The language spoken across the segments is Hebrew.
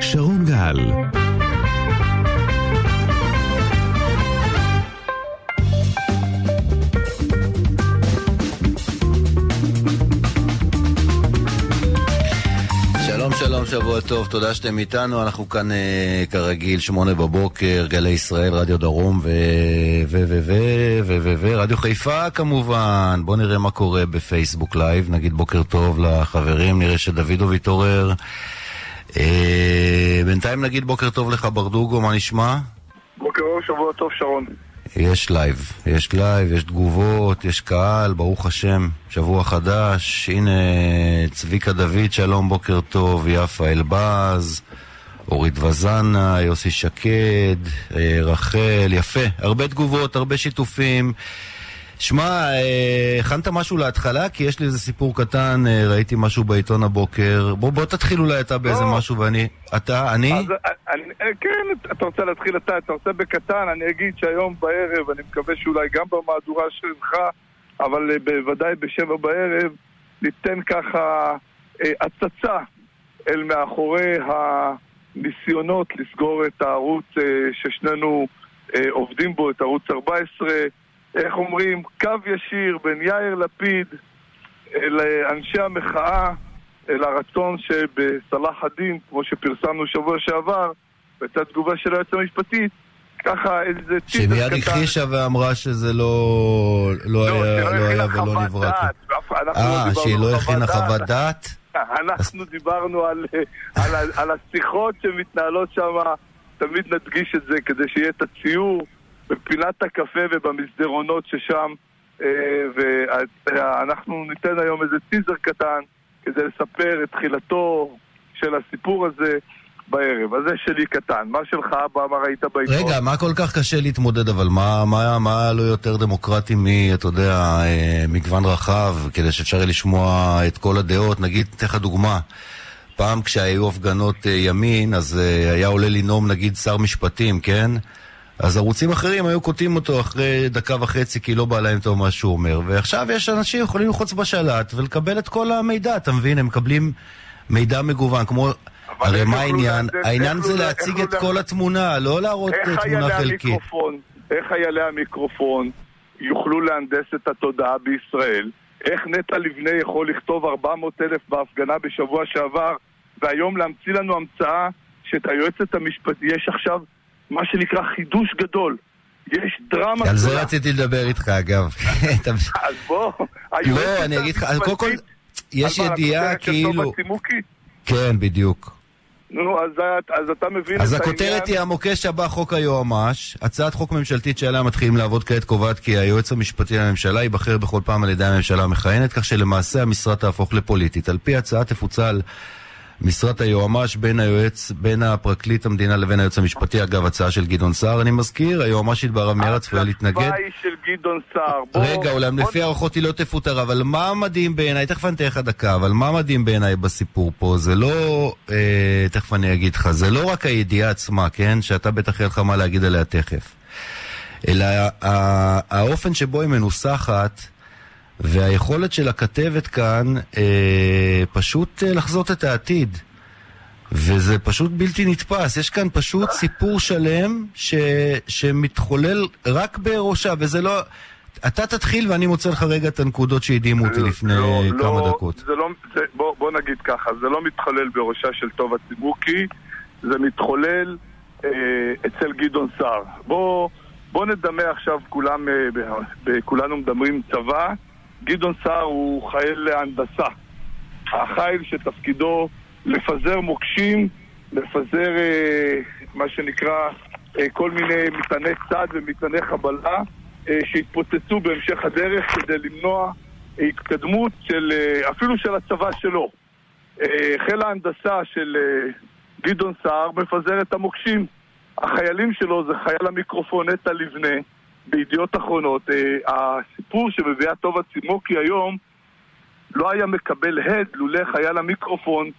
שרון גל שלום שבוע טוב, תודה שאתם איתנו, אנחנו כאן אה, כרגיל, שמונה בבוקר, גלי ישראל, רדיו דרום ו... ו... ו... ו... ו... ו... ו... רדיו חיפה כמובן. בואו נראה מה קורה בפייסבוק live, נגיד בוקר טוב לחברים, נראה שדוידוב התעורר. אה, בינתיים נגיד בוקר טוב לך ברדוגו, מה נשמע? בוקר אור, שבוע טוב, שרון. יש live, יש live, יש תגובות, יש קהל, ברוך השם, שבוע חדש, הנה צביקה דוד, שלום, בוקר טוב, יפה אלבז, אורית וזנה, יוסי שקד, אה, רחל, יפה, הרבה תגובות, הרבה שיתופים. שמע, אה, הכנת משהו להתחלה? כי יש לי איזה סיפור קטן, אה, ראיתי משהו בעיתון הבוקר. בוא, בוא תתחיל אולי אתה באיזה לא. משהו ואני... אתה? אני? אז, אני, כן, אתה רוצה להתחיל אתה, אתה רוצה בקטן, אני אגיד שהיום בערב, אני מקווה שאולי גם במהדורה שלך, אבל אה, בוודאי בשבע בערב, ניתן ככה אה, הצצה אל מאחורי הניסיונות לסגור את הערוץ אה, ששנינו אה, עובדים בו, את ערוץ 14. איך אומרים, קו ישיר בין יאיר לפיד אה, אנשי המחאה, אל הרצון שבסלאח א-דין, כמו שפרסמנו שבוע שעבר, הייתה תגובה של היועץ המשפטי, ככה איזה טיזר קטן. שמיד הכחישה ואמרה שזה לא, לא, לא, היה, שלא לא היה ולא נברא. לא אה, שהיא לא הכינה חוות דעת? אנחנו דיברנו על, על, על השיחות שמתנהלות שם, תמיד נדגיש את זה כדי שיהיה את הציור בפינת הקפה ובמסדרונות ששם, אה, ואנחנו ניתן היום איזה טיזר קטן כדי לספר את תחילתו של הסיפור הזה בערב. אז זה שלי קטן. מה שלך, אבא, מה ראית בעיתון? רגע, מה כל כך קשה להתמודד, אבל מה, מה, מה לא יותר דמוקרטי מ, אתה יודע, אה, מגוון רחב, כדי שאפשר יהיה לשמוע את כל הדעות? נגיד, אתן לך דוגמה. פעם כשהיו הפגנות אה, ימין, אז היה עולה לנאום נגיד שר משפטים, כן? אז ערוצים אחרים היו קוטעים אותו אחרי דקה וחצי כי לא בא להם טוב מה שהוא אומר. ועכשיו יש אנשים שיכולים ללחוץ בשלט ולקבל את כל המידע, אתה מבין? הם מקבלים מידע מגוון, כמו... הרי מה העניין? העניין זה להציג את כל התמונה, לא להראות תמונה חלקית. איך חיילי המיקרופון יוכלו להנדס את התודעה בישראל? איך נטע לבנה יכול לכתוב 400 אלף בהפגנה בשבוע שעבר, והיום להמציא לנו המצאה שאת היועצת המשפטית, יש עכשיו מה שנקרא חידוש גדול. יש דרמה על זה. רציתי לדבר איתך, אגב. אז בוא, לא, אני אגיד לך, אז קודם כל, יש ידיעה הכותרת כאילו... כן, בדיוק. נו, אז, אז אתה מבין אז את הכותרת העניין. היא המוקש הבא חוק היועמ"ש. הצעת חוק ממשלתית שעליה מתחילים לעבוד כעת קובעת כי היועץ המשפטי לממשלה ייבחר בכל פעם על ידי הממשלה המכהנת, כך שלמעשה המשרה תהפוך לפוליטית. על פי ההצעה תפוצל משרת היועמ"ש בין היועץ, בין הפרקליט המדינה לבין היועץ המשפטי. אגב, הצעה של גדעון סער, אני מזכיר, היועמ"שית בהרב מיארה צפויה להתנגד. ההצלחה היא של גדעון סער. בוא- רגע, אולם בוא- לפי הערכות היא לא תפוטר, אבל מה מדהים בעיניי, תכף אני אתן לך דקה, אבל מה מדהים בעיניי בסיפור פה, זה לא, אה, תכף אני אגיד לך, זה לא רק הידיעה עצמה, כן? שאתה בטח יהיה לך מה להגיד עליה תכף. אלא האופן שבו היא מנוסחת, והיכולת של הכתבת כאן אה, פשוט אה, לחזות את העתיד. וזה פשוט בלתי נתפס. יש כאן פשוט סיפור שלם ש, שמתחולל רק בראשה, וזה לא... אתה תתחיל ואני מוצא לך רגע את הנקודות שהדהימו אותי לפני לא, כמה לא, דקות. זה לא, זה, בוא, בוא נגיד ככה, זה לא מתחולל בראשה של טובה ציבוקי, זה מתחולל אה, אצל גדעון סער. בוא, בוא נדמה עכשיו, כולם, אה, כולנו מדברים צבא, גדעון סער הוא חייל הנדסה. החיל שתפקידו לפזר מוקשים, לפזר אה, מה שנקרא אה, כל מיני מטעני צד ומטעני חבלה אה, שהתפוצצו בהמשך הדרך כדי למנוע התקדמות של, אה, אפילו של הצבא שלו. אה, חיל ההנדסה של אה, גדעון סער מפזר את המוקשים. החיילים שלו זה חייל המיקרופון נטע לבנה בידיעות אחרונות. אה, הסיפור שמביאה טובה צימוקי היום לא היה מקבל הד לולא חייל המיקרופון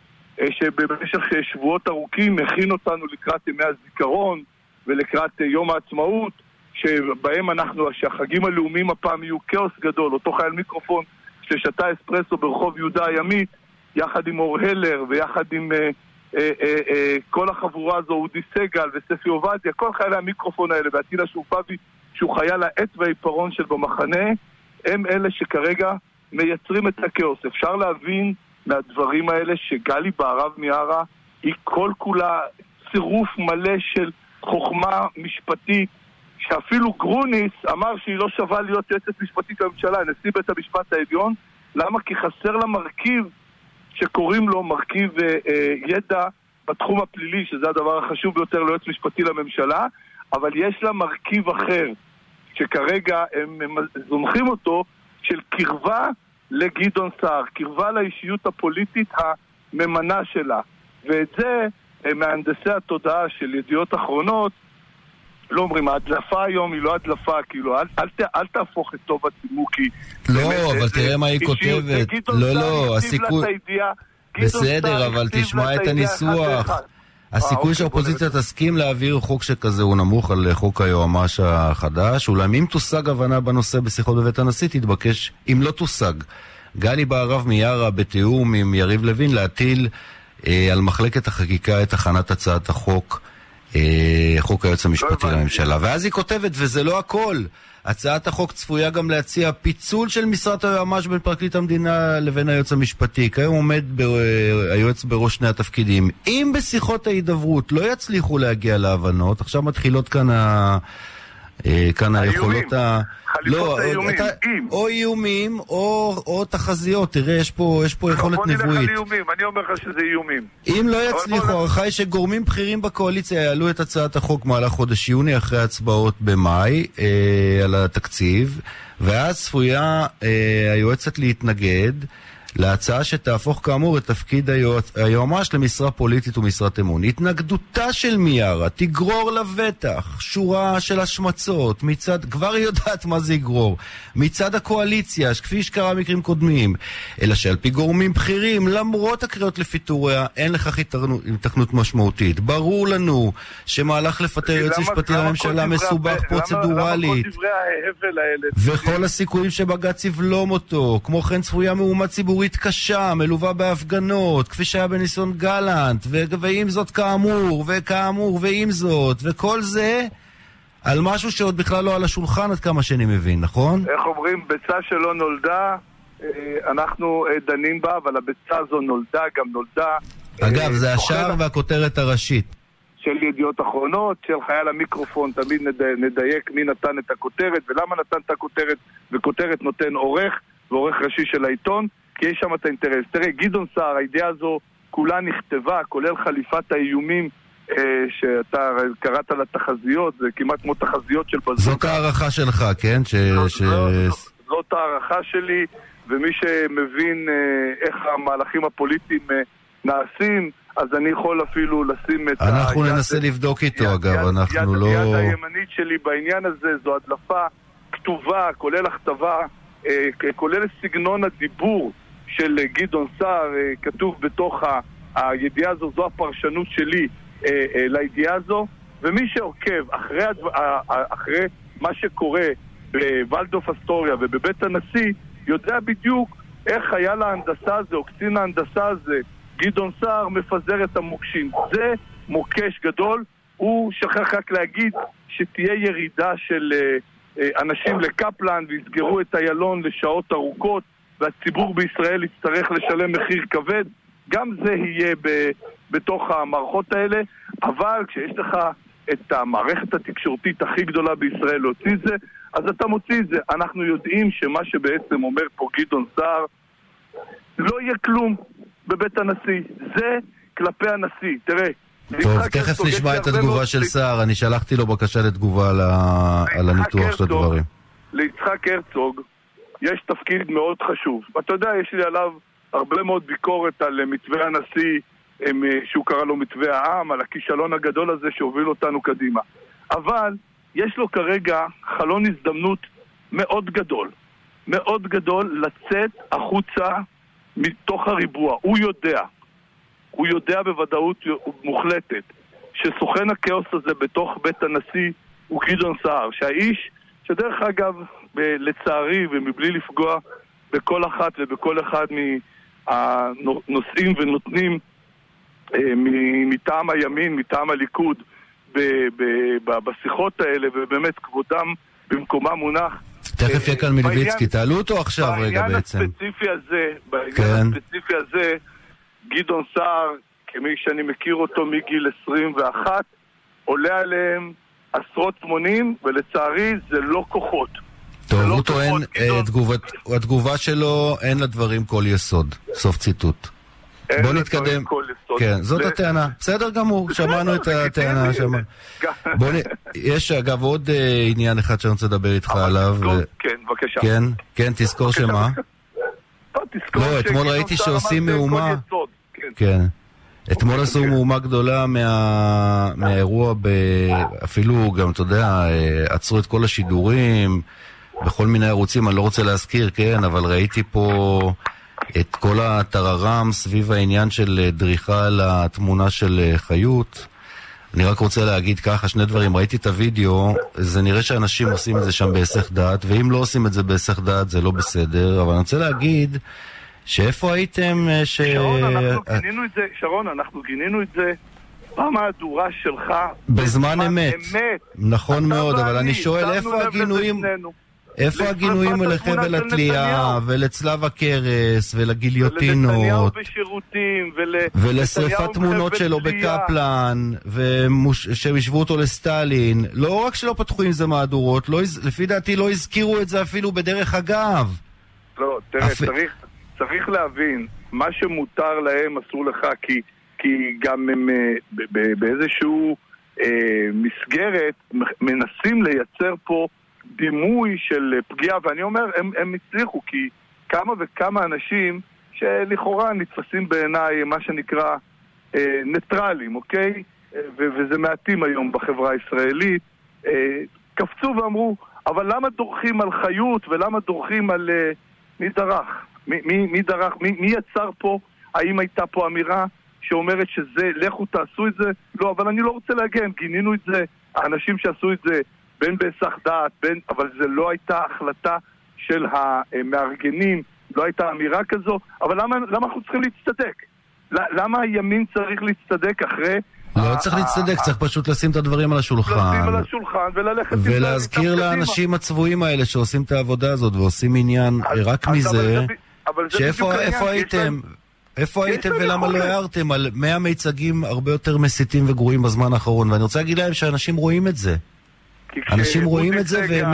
אה, שבמשך אה, שבועות ארוכים הכין אותנו לקראת ימי הזיכרון ולקראת יום העצמאות שבהם אנחנו, שהחגים הלאומיים הפעם יהיו כאוס גדול, אותו חייל מיקרופון ששתה אספרסו ברחוב יהודה הימית יחד עם אור הלר ויחד עם אה, אה, אה, אה, כל החבורה הזו, אודי סגל וספי עובדיה, כל חיילי המיקרופון האלה, ואטילה שופבי, שהוא חייל העט והעיפרון של במחנה, הם אלה שכרגע מייצרים את הכאוס. אפשר להבין מהדברים האלה שגלי בהרב מיארה היא כל כולה צירוף מלא של חוכמה משפטית, שאפילו גרוניס אמר שהיא לא שווה להיות יועצת משפטית לממשלה, נשיא בית המשפט העליון. למה? כי חסר לה מרכיב שקוראים לו מרכיב אה, אה, ידע בתחום הפלילי, שזה הדבר החשוב ביותר ליועץ משפטי לממשלה, אבל יש לה מרכיב אחר, שכרגע הם, הם זונחים אותו, של קרבה לגדעון סער, קרבה לאישיות הפוליטית הממנה שלה. ואת זה אה, מהנדסי התודעה של ידיעות אחרונות לא אומרים, ההדלפה היום היא לא הדלפה, כאילו, אל, אל, אל, אל תהפוך את טוב הצימוקי. לא, באמת, אבל זה, תראה מה היא כותבת. לא, לא, הסיכוי... בסדר, אבל תשמע את הניסוח. הסיכוי אוקיי, שהאופוזיציה תסכים להעביר חוק שכזה הוא נמוך על חוק היועמ"ש החדש, אולם אם תושג הבנה בנושא בשיחות בבית הנשיא, תתבקש, אם לא תושג, גלי בהרב מיארה בתיאום עם יריב לוין להטיל אה, על מחלקת החקיקה את הכנת הצעת החוק חוק היועץ המשפטי לא לממשלה. ואז היא כותבת, וזה לא הכל. הצעת החוק צפויה גם להציע פיצול של משרת היועמ"ש בין פרקליט המדינה לבין היועץ המשפטי. כיום עומד ב... היועץ בראש שני התפקידים. אם בשיחות ההידברות לא יצליחו להגיע להבנות, עכשיו מתחילות כאן ה... אה, כאן היכולות ה... לא, האיומים, אתה, או איומים או, או תחזיות, תראה, יש פה, יש פה יכולת נבואית. בוא נלך על איומים, אני אומר לך שזה איומים. אם לא יצליחו, ההערכה היא שגורמים בכירים בקואליציה יעלו את הצעת החוק במהלך חודש יוני אחרי הצבעות במאי אה, על התקציב, ואז צפויה אה, היועצת להתנגד. להצעה שתהפוך כאמור את תפקיד היועמ"ש למשרה פוליטית ומשרת אמון. התנגדותה של מיארה תגרור לבטח שורה של השמצות מצד, כבר היא יודעת מה זה יגרור, מצד הקואליציה, כפי שקרה במקרים קודמים, אלא שעל פי גורמים בכירים, למרות הקריאות לפיטוריה, אין לכך התכנות משמעותית. ברור לנו שמהלך לפטר יועץ משפטי לממשלה מסובך פרוצדורלית, וכל הסיכויים שבג"ץ יבלום אותו, כמו כן צפויה מהומה ציבורית ציבורית קשה, מלווה בהפגנות, כפי שהיה בניסיון גלנט, ו- ועם זאת כאמור, וכאמור, ועם זאת, וכל זה על משהו שעוד בכלל לא על השולחן עד כמה שאני מבין, נכון? איך אומרים, ביצה שלא נולדה, אה, אנחנו אה, דנים בה, אבל הביצה הזו נולדה, גם נולדה. אגב, אה, זה השער והכותרת הראשית. של ידיעות אחרונות, של חייל המיקרופון, תמיד נדייק מי נתן את הכותרת ולמה נתן את הכותרת, וכותרת נותן עורך ועורך ראשי של העיתון. כי יש שם את האינטרס. תראה, גדעון סער, הידיעה הזו כולה נכתבה, כולל חליפת האיומים אה, שאתה קראת לה תחזיות, זה כמעט כמו תחזיות של בזוקה. זאת הערכה שלך, כן? ש... זאת, ש... זאת, זאת הערכה שלי, ומי שמבין אה, איך המהלכים הפוליטיים אה, נעשים, אז אני יכול אפילו לשים את ה... אנחנו ננסה לבדוק איתו, יד, אגב, יד, אנחנו יד, לא... יד הימנית שלי בעניין הזה זו הדלפה כתובה, כולל הכתבה, אה, כולל סגנון הדיבור של גדעון סער אה, כתוב בתוך הידיעה הזו, זו הפרשנות שלי אה, אה, לידיעה הזו, ומי שעוקב אחרי, אחרי מה שקורה בוולדוף אסטוריה ובבית הנשיא, יודע בדיוק איך חייל ההנדסה הזה, או קצין ההנדסה הזה, גדעון סער, מפזר את המוקשים. זה מוקש גדול. הוא שכח רק להגיד שתהיה ירידה של אנשים לקפלן ויסגרו את איילון לשעות ארוכות והציבור בישראל יצטרך לשלם מחיר כבד, גם זה יהיה ב, בתוך המערכות האלה, אבל כשיש לך את המערכת התקשורתית הכי גדולה בישראל להוציא את זה, אז אתה מוציא את זה. אנחנו יודעים שמה שבעצם אומר פה גדעון סער, לא יהיה כלום בבית הנשיא. זה כלפי הנשיא. תראה, טוב, תכף נשמע את התגובה של סער, אני שלחתי לו בקשה לתגובה על הניתוח של הדברים. ליצחק הרצוג יש תפקיד מאוד חשוב. ואתה יודע, יש לי עליו הרבה מאוד ביקורת על מתווה הנשיא, אה, שהוא קרא לו מתווה העם, על הכישלון הגדול הזה שהוביל אותנו קדימה. אבל יש לו כרגע חלון הזדמנות מאוד גדול, מאוד גדול לצאת החוצה מתוך הריבוע. הוא יודע, הוא יודע בוודאות מוחלטת שסוכן הכאוס הזה בתוך בית הנשיא הוא גדעון סער, שהאיש, שדרך אגב, לצערי, ומבלי לפגוע בכל אחת ובכל אחד הנושאים ונותנים מטעם הימין, מטעם הליכוד, בשיחות האלה, ובאמת כבודם במקומם מונח. תכף יהיה כאן מלביצקי, תעלו אותו עכשיו רגע בעצם. בעניין הספציפי הזה, בעניין כן. הספציפי הזה, גדעון סער, כמי שאני מכיר אותו מגיל 21, עולה עליהם עשרות מונים, ולצערי זה לא כוחות. טוב, לא הוא טוען, כוחות, אה. תגובת- התגובה שלו, אין לדברים כל יסוד. סוף ציטוט. בוא נתקדם. כן, זאת הטענה. בסדר גמור, שמענו את הטענה. שמענו. גם- בוא נ... יש אגב עוד אה, עניין אחד שאני רוצה לדבר איתך עליו. תזכור- ו- כן, בבקשה. כן, כן, תזכור שמה. לא, לא, אתמול ראיתי שעושים מהומה. יסוד. כן. אתמול אוקיי, עשו כן. מהומה גדולה מה... מהאירוע, ב... אפילו גם, אתה יודע, אה, עצרו את כל השידורים בכל מיני ערוצים, אני לא רוצה להזכיר, כן, אבל ראיתי פה את כל הטררם סביב העניין של אה, דריכה על התמונה של אה, חיות. אני רק רוצה להגיד ככה שני דברים, ראיתי את הוידאו, זה נראה שאנשים עושים את זה שם בהיסח דעת, ואם לא עושים את זה בהיסח דעת זה לא בסדר, אבל אני רוצה להגיד שאיפה הייתם אה, ש... שרון, אנחנו גינינו את זה, שרון, אנחנו גינינו את זה במהדורה שלך. בזמן אמת. אמת. נכון מאוד, אבל אני שואל איפה הגינויים. איפה הגינויים לחבל התלייה. ולצלב הקרס, ולנתניהו ולגיליוטינות, בשירותים, ול... ולשרפת נתניהו תמונות שלו. בקפלן, שהם השוו אותו לסטלין. לא רק שלא פתחו עם זה מהדורות, לא, לפי דעתי לא הזכירו את זה אפילו בדרך אגב. לא, תראה, אפ- צריך, צריך להבין, מה שמותר להם אסור לך, כי, כי גם הם אה, ב- ב- באיזשהו אה, מסגרת מנסים לייצר פה דימוי של אה, פגיעה, ואני אומר, הם, הם הצליחו, כי כמה וכמה אנשים שלכאורה נתפסים בעיניי, מה שנקרא, אה, ניטרלים, אוקיי? אה, ו- וזה מעטים היום בחברה הישראלית, אה, קפצו ואמרו, אבל למה דורכים על חיות ולמה דורכים על... אה, מי דרך? מי, מי, מי דרך? מי, מי יצר פה? האם הייתה פה אמירה שאומרת שזה, לכו תעשו את זה? לא, אבל אני לא רוצה להגן, גינינו את זה, האנשים שעשו את זה, בין בהיסח דעת, בין, אבל זה לא הייתה החלטה של המארגנים, לא הייתה אמירה כזו, אבל למה, למה אנחנו צריכים להצטדק? למה הימין צריך להצטדק אחרי... לא צריך להצטדק, צריך פשוט לשים את הדברים על לשים השולחן. על השולחן וללכת ולהזכיר. לאנשים הצבועים האלה שעושים את העבודה הזאת ועושים עניין רק מזה, אבל זה בדיוק שאיפה העניין, איפה יש הייתם? איפה הייתם ולמה לא. הערתם על 100 מיצגים הרבה יותר מסיתים וגרועים בזמן האחרון? ואני רוצה להגיד להם שאנשים רואים את זה. אנשים רואים את זה והם...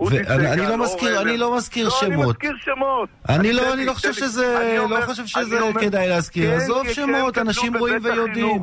ואני סגל, אני לא מזכיר, אני. לא מזכיר לא, אני שמות. מזכיר שמות. אני לא, אני לא חושב. שזה, לא חושב שזה כדאי להזכיר. כן, עזוב כי שמות, אנשים רואים ויודעים.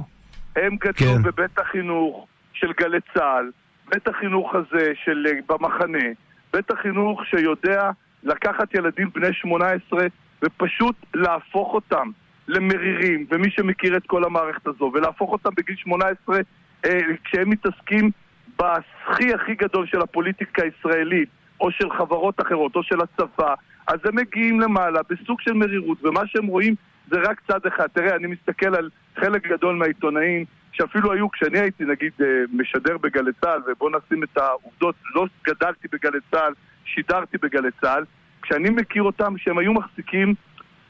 הם גדלו כן. בבית החינוך של גלי צה"ל, בית החינוך הזה של במחנה, בית החינוך שיודע לקחת ילדים בני 18 ופשוט להפוך אותם למרירים, ומי שמכיר את כל המערכת הזו, ולהפוך אותם בגיל 18 אה, כשהם מתעסקים בסחי הכי גדול של הפוליטיקה הישראלית, או של חברות אחרות, או של הצבא, אז הם מגיעים למעלה בסוג של מרירות, ומה שהם רואים זה רק צד אחד. תראה, אני מסתכל על חלק גדול מהעיתונאים, שאפילו היו, כשאני הייתי נגיד אה, משדר בגלי צה"ל, ובואו נשים את העובדות, לא גדלתי בגלי צה"ל, שידרתי בגלי צה"ל, כשאני מכיר אותם שהם היו מחזיקים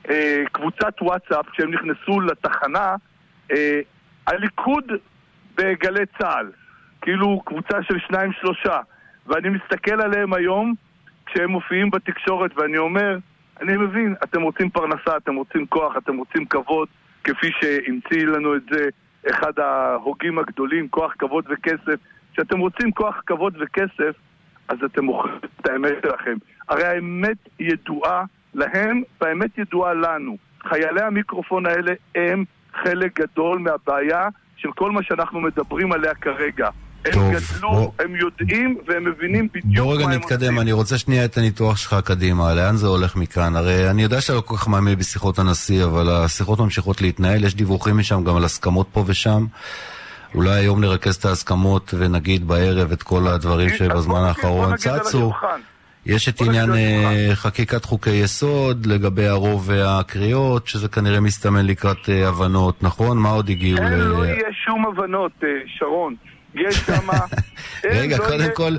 אה, קבוצת וואטסאפ, כשהם נכנסו לתחנה, אה, הליכוד בגלי צה"ל, כאילו קבוצה של שניים שלושה, ואני מסתכל עליהם היום כשהם מופיעים בתקשורת ואני אומר, אני מבין, אתם רוצים פרנסה, אתם רוצים כוח, אתם רוצים כבוד, כפי שהמציא לנו את זה אחד ההוגים הגדולים, כוח, כבוד וכסף. כשאתם רוצים כוח, כבוד וכסף, אז אתם מוכרים את האמת שלכם. הרי האמת ידועה להם, והאמת ידועה לנו. חיילי המיקרופון האלה הם חלק גדול מהבעיה של כל מה שאנחנו מדברים עליה כרגע. הם טוב, גדלו, בוא- הם יודעים והם מבינים בדיוק בוא רגע מה הם נתקדם, עושים. אני רוצה שנייה את הניתוח שלך קדימה, לאן זה הולך מכאן? הרי אני יודע שאתה לא כל כך מאמין בשיחות הנשיא, אבל השיחות ממשיכות להתנהל, יש דיווחים משם גם על הסכמות פה ושם. אולי היום נרכז את ההסכמות ונגיד בערב את כל הדברים שבזמן בוא האחרון בוא צצו. יש את בוא עניין אה. חקיקת חוקי יסוד לגבי הרוב והקריאות, שזה כנראה מסתמן לקראת אה, הבנות, נכון? מה עוד הגיעו? אין, ל- לא יהיה שום הבנות, אה, שרון. יש שם... רגע, קודם כל,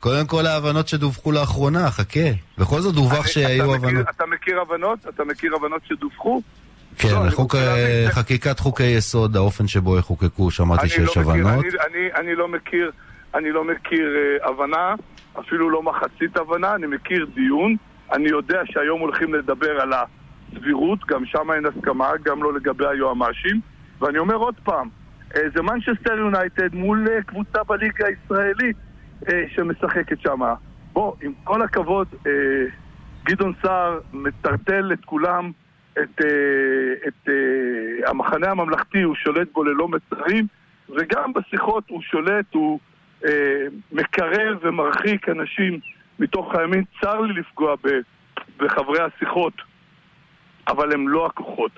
קודם כל ההבנות שדווחו לאחרונה, חכה. בכל זאת דווח שהיו אתה מכיר- הבנות. אתה מכיר הבנות? אתה מכיר הבנות שדווחו? כן, לא, חוק, חקיקת חוקי יסוד, האופן שבו יחוקקו, שמעתי שיש לא מכיר, הבנות. אני, אני, אני לא מכיר, אני לא מכיר אה, הבנה, אפילו לא מחצית הבנה, אני מכיר דיון. אני יודע שהיום הולכים לדבר על הסבירות, גם שם אין הסכמה, גם לא לגבי היועמ"שים. ואני אומר עוד פעם, זה מנצ'סטר יונייטד מול אה, קבוצה בליגה הישראלית אה, שמשחקת שם. בוא, עם כל הכבוד, אה, גדעון סער מטרטל את כולם, את, אה, את אה, המחנה הממלכתי, הוא שולט בו ללא מצרים, וגם בשיחות הוא שולט, הוא אה, מקרב ומרחיק אנשים מתוך הימין. צר לי לפגוע ב, בחברי השיחות, אבל הם לא הכוחות.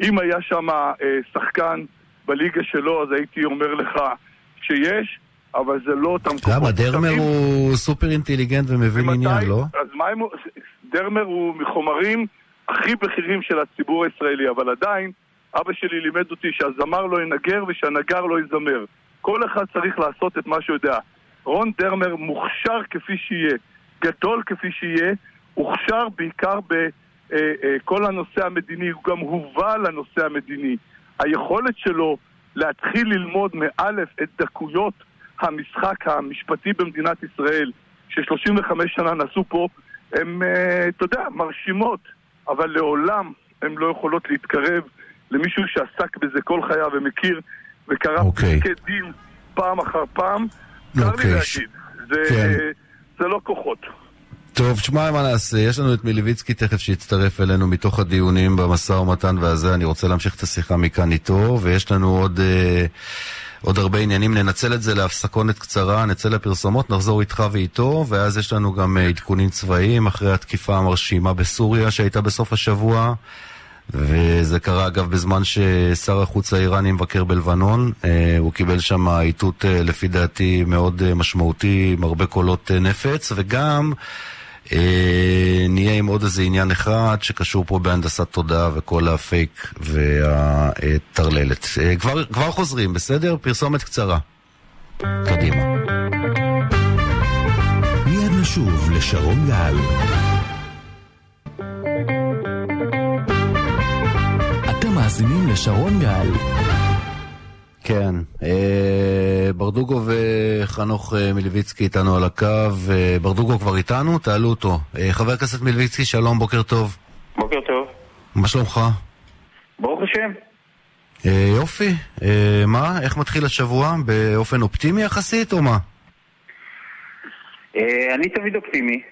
אם היה שם אה, שחקן בליגה שלו, אז הייתי אומר לך שיש, אבל זה לא אותם כוחות. למה? דרמר הוא סופר אינטליגנט ומבין ממתי- עניין, לא? אז מה אם הוא... דרמר הוא מחומרים הכי בכירים של הציבור הישראלי, אבל עדיין, אבא שלי לימד אותי שהזמר לא ינגר ושהנגר לא יזמר. כל אחד צריך לעשות את מה שהוא יודע. רון דרמר מוכשר כפי שיהיה, גדול כפי שיהיה, הוכשר בעיקר בכל הנושא המדיני, הוא גם הובא לנושא המדיני. היכולת שלו להתחיל ללמוד מאלף את דקויות המשחק המשפטי במדינת ישראל, ש-35 שנה נעשו פה, הן, אה, אתה יודע, מרשימות, אבל לעולם הן לא יכולות להתקרב למישהו שעסק בזה כל חייו ומכיר וקרא אוקיי. פסקי דין פעם אחר פעם. צר אוקיי, לי ש- להגיד, זה, כן. זה לא כוחות. טוב, תשמע מה נעשה, יש לנו את מיליביצקי תכף שיצטרף אלינו מתוך הדיונים במשא ומתן והזה, אני רוצה להמשיך את השיחה מכאן איתו, ויש לנו עוד, אה, עוד הרבה עניינים, ננצל את זה להפסקונת קצרה, נצא לפרסומות, נחזור איתך ואיתו, ואז יש לנו גם אה, עדכונים צבאיים אחרי התקיפה המרשימה בסוריה שהייתה בסוף השבוע. וזה קרה אגב בזמן ששר החוץ האיראני מבקר בלבנון, אה, הוא קיבל שם איתות אה, לפי דעתי מאוד משמעותי עם הרבה קולות נפץ, וגם נהיה עם עוד איזה עניין אחד שקשור פה בהנדסת תודעה וכל הפייק והטרללת. אה, כבר, כבר חוזרים, בסדר? פרסומת קצרה. קדימה. מיד נשוב לשרון גל. אתם מאזינים לשרון גל. כן, אה, ברדוגו וחנוך אה, מלביצקי איתנו על הקו. אה, ברדוגו כבר איתנו? תעלו אותו. חבר הכנסת מלביצקי, שלום, בוקר טוב. בוקר טוב. מה שלומך? ברוך השם. יופי. מה? איך מתחיל השבוע? באופן אופטימי יחסית או מה? אני תמיד אופטימי,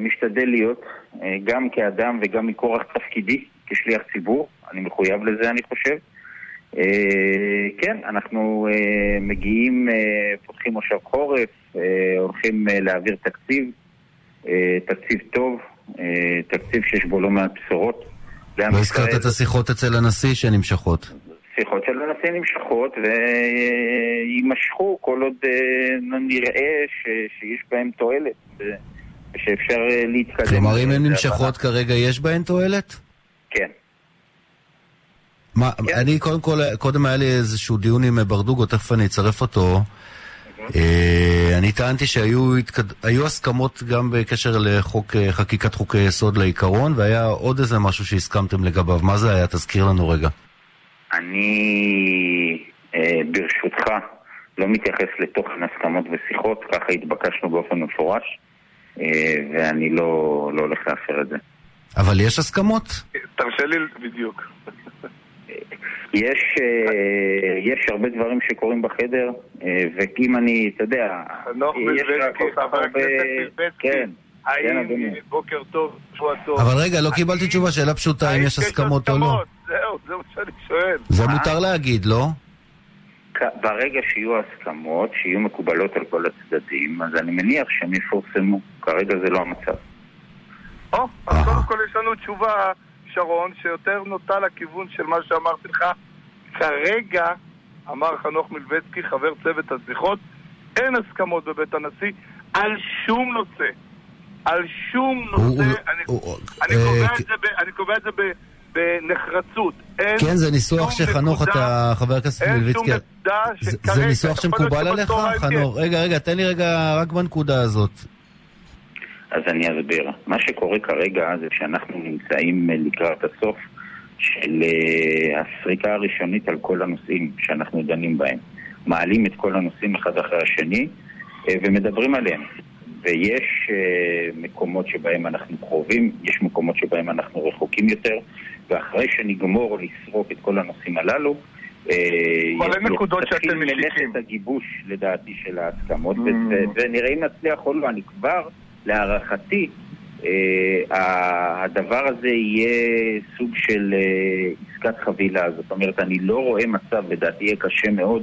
משתדל להיות, גם כאדם וגם מכורח תפקידי כשליח ציבור, אני מחויב לזה אני חושב. אה, כן, אנחנו אה, מגיעים, אה, פותחים מושב חורף, הולכים להעביר תקציב, תקציב טוב, תקציב שיש בו לא מעט בשורות. לא הזכרת. את השיחות אצל הנשיא שנמשכות. שיחות של הנשיא נמשכות ויימשכו כל עוד אה, נראה ש, שיש בהם תועלת ושאפשר להתקדם. כלומר, אם הן נמשכות כרגע, יש בהן תועלת? כן. מה, כן. אני קודם כל, קודם היה לי איזשהו דיון עם ברדוגו, תכף אני אצרף אותו. אה, אני טענתי שהיו התקד... היו הסכמות גם בקשר לחוק, אה, חקיקת חוקי יסוד לעיקרון, והיה עוד איזה משהו שהסכמתם לגביו. מה זה היה? תזכיר לנו רגע. אני, אה, ברשותך, לא מתייחס לתוכן הסכמות ושיחות, ככה התבקשנו באופן מפורש, ואני לא, לא הולך להפר את זה. אבל יש הסכמות? תרשה לי בדיוק. יש, אה, יש הרבה דברים שקורים בחדר, אה, ואם אני, אתה יודע, חנוך יש מלביצקי, כל כך חבר הרבה- הכנסת מלביצקי, כן, כן, האם אדוני. בוקר טוב, שבוע טוב. אבל רגע, לא קיבלתי תשובה, שאלה פשוטה, אם יש הסכמות או לא. זהו, זה מה שאני שואל. זה? מותר להגיד, לא? ברגע שיהיו הסכמות, שיהיו מקובלות על כל הצדדים, אז אני מניח שהם יפורסמו. כרגע זה לא המצב. או, אז. קודם כל יש לנו תשובה, שרון, שיותר נוטה לכיוון של מה שאמרתי לך. כרגע, אמר חנוך מלביצקי, חבר צוות השיחות, אין הסכמות בבית הנשיא על שום נושא. על שום נושא. אני- קובע את זה בנחרצות. כן, זה ניסוח שחנוך, אתה, חבר הכנסת אין שום נקודה זה- שכרגע... זה ניסוח שמקובל עליך, תהיה. חנוך? רגע, רגע, תן לי רגע רק בנקודה הזאת. אז אני אסביר. מה שקורה כרגע זה שאנחנו נמצאים אה, לקראת הסוף של אה, הסריקה הראשונית על כל הנושאים שאנחנו דנים בהם. מעלים את כל הנושאים אחד אחרי השני אה, ומדברים עליהם. ויש מקומות שבהם אנחנו קרובים, יש מקומות שבהם אנחנו רחוקים יותר, ואחרי שנגמור לסרוק את כל הנושאים הללו, אה, כולל י- נקודות תתחיל שאתם משיקים. מלאכת הגיבוש, לדעתי, של ההסכמות, Mm. ונראה אם נצליח או לא. אני כבר, להערכתי, אה, הדבר הזה יהיה סוג של אה, עסקת חבילה. זאת אומרת, אני לא רואה מצב, לדעתי יהיה קשה מאוד,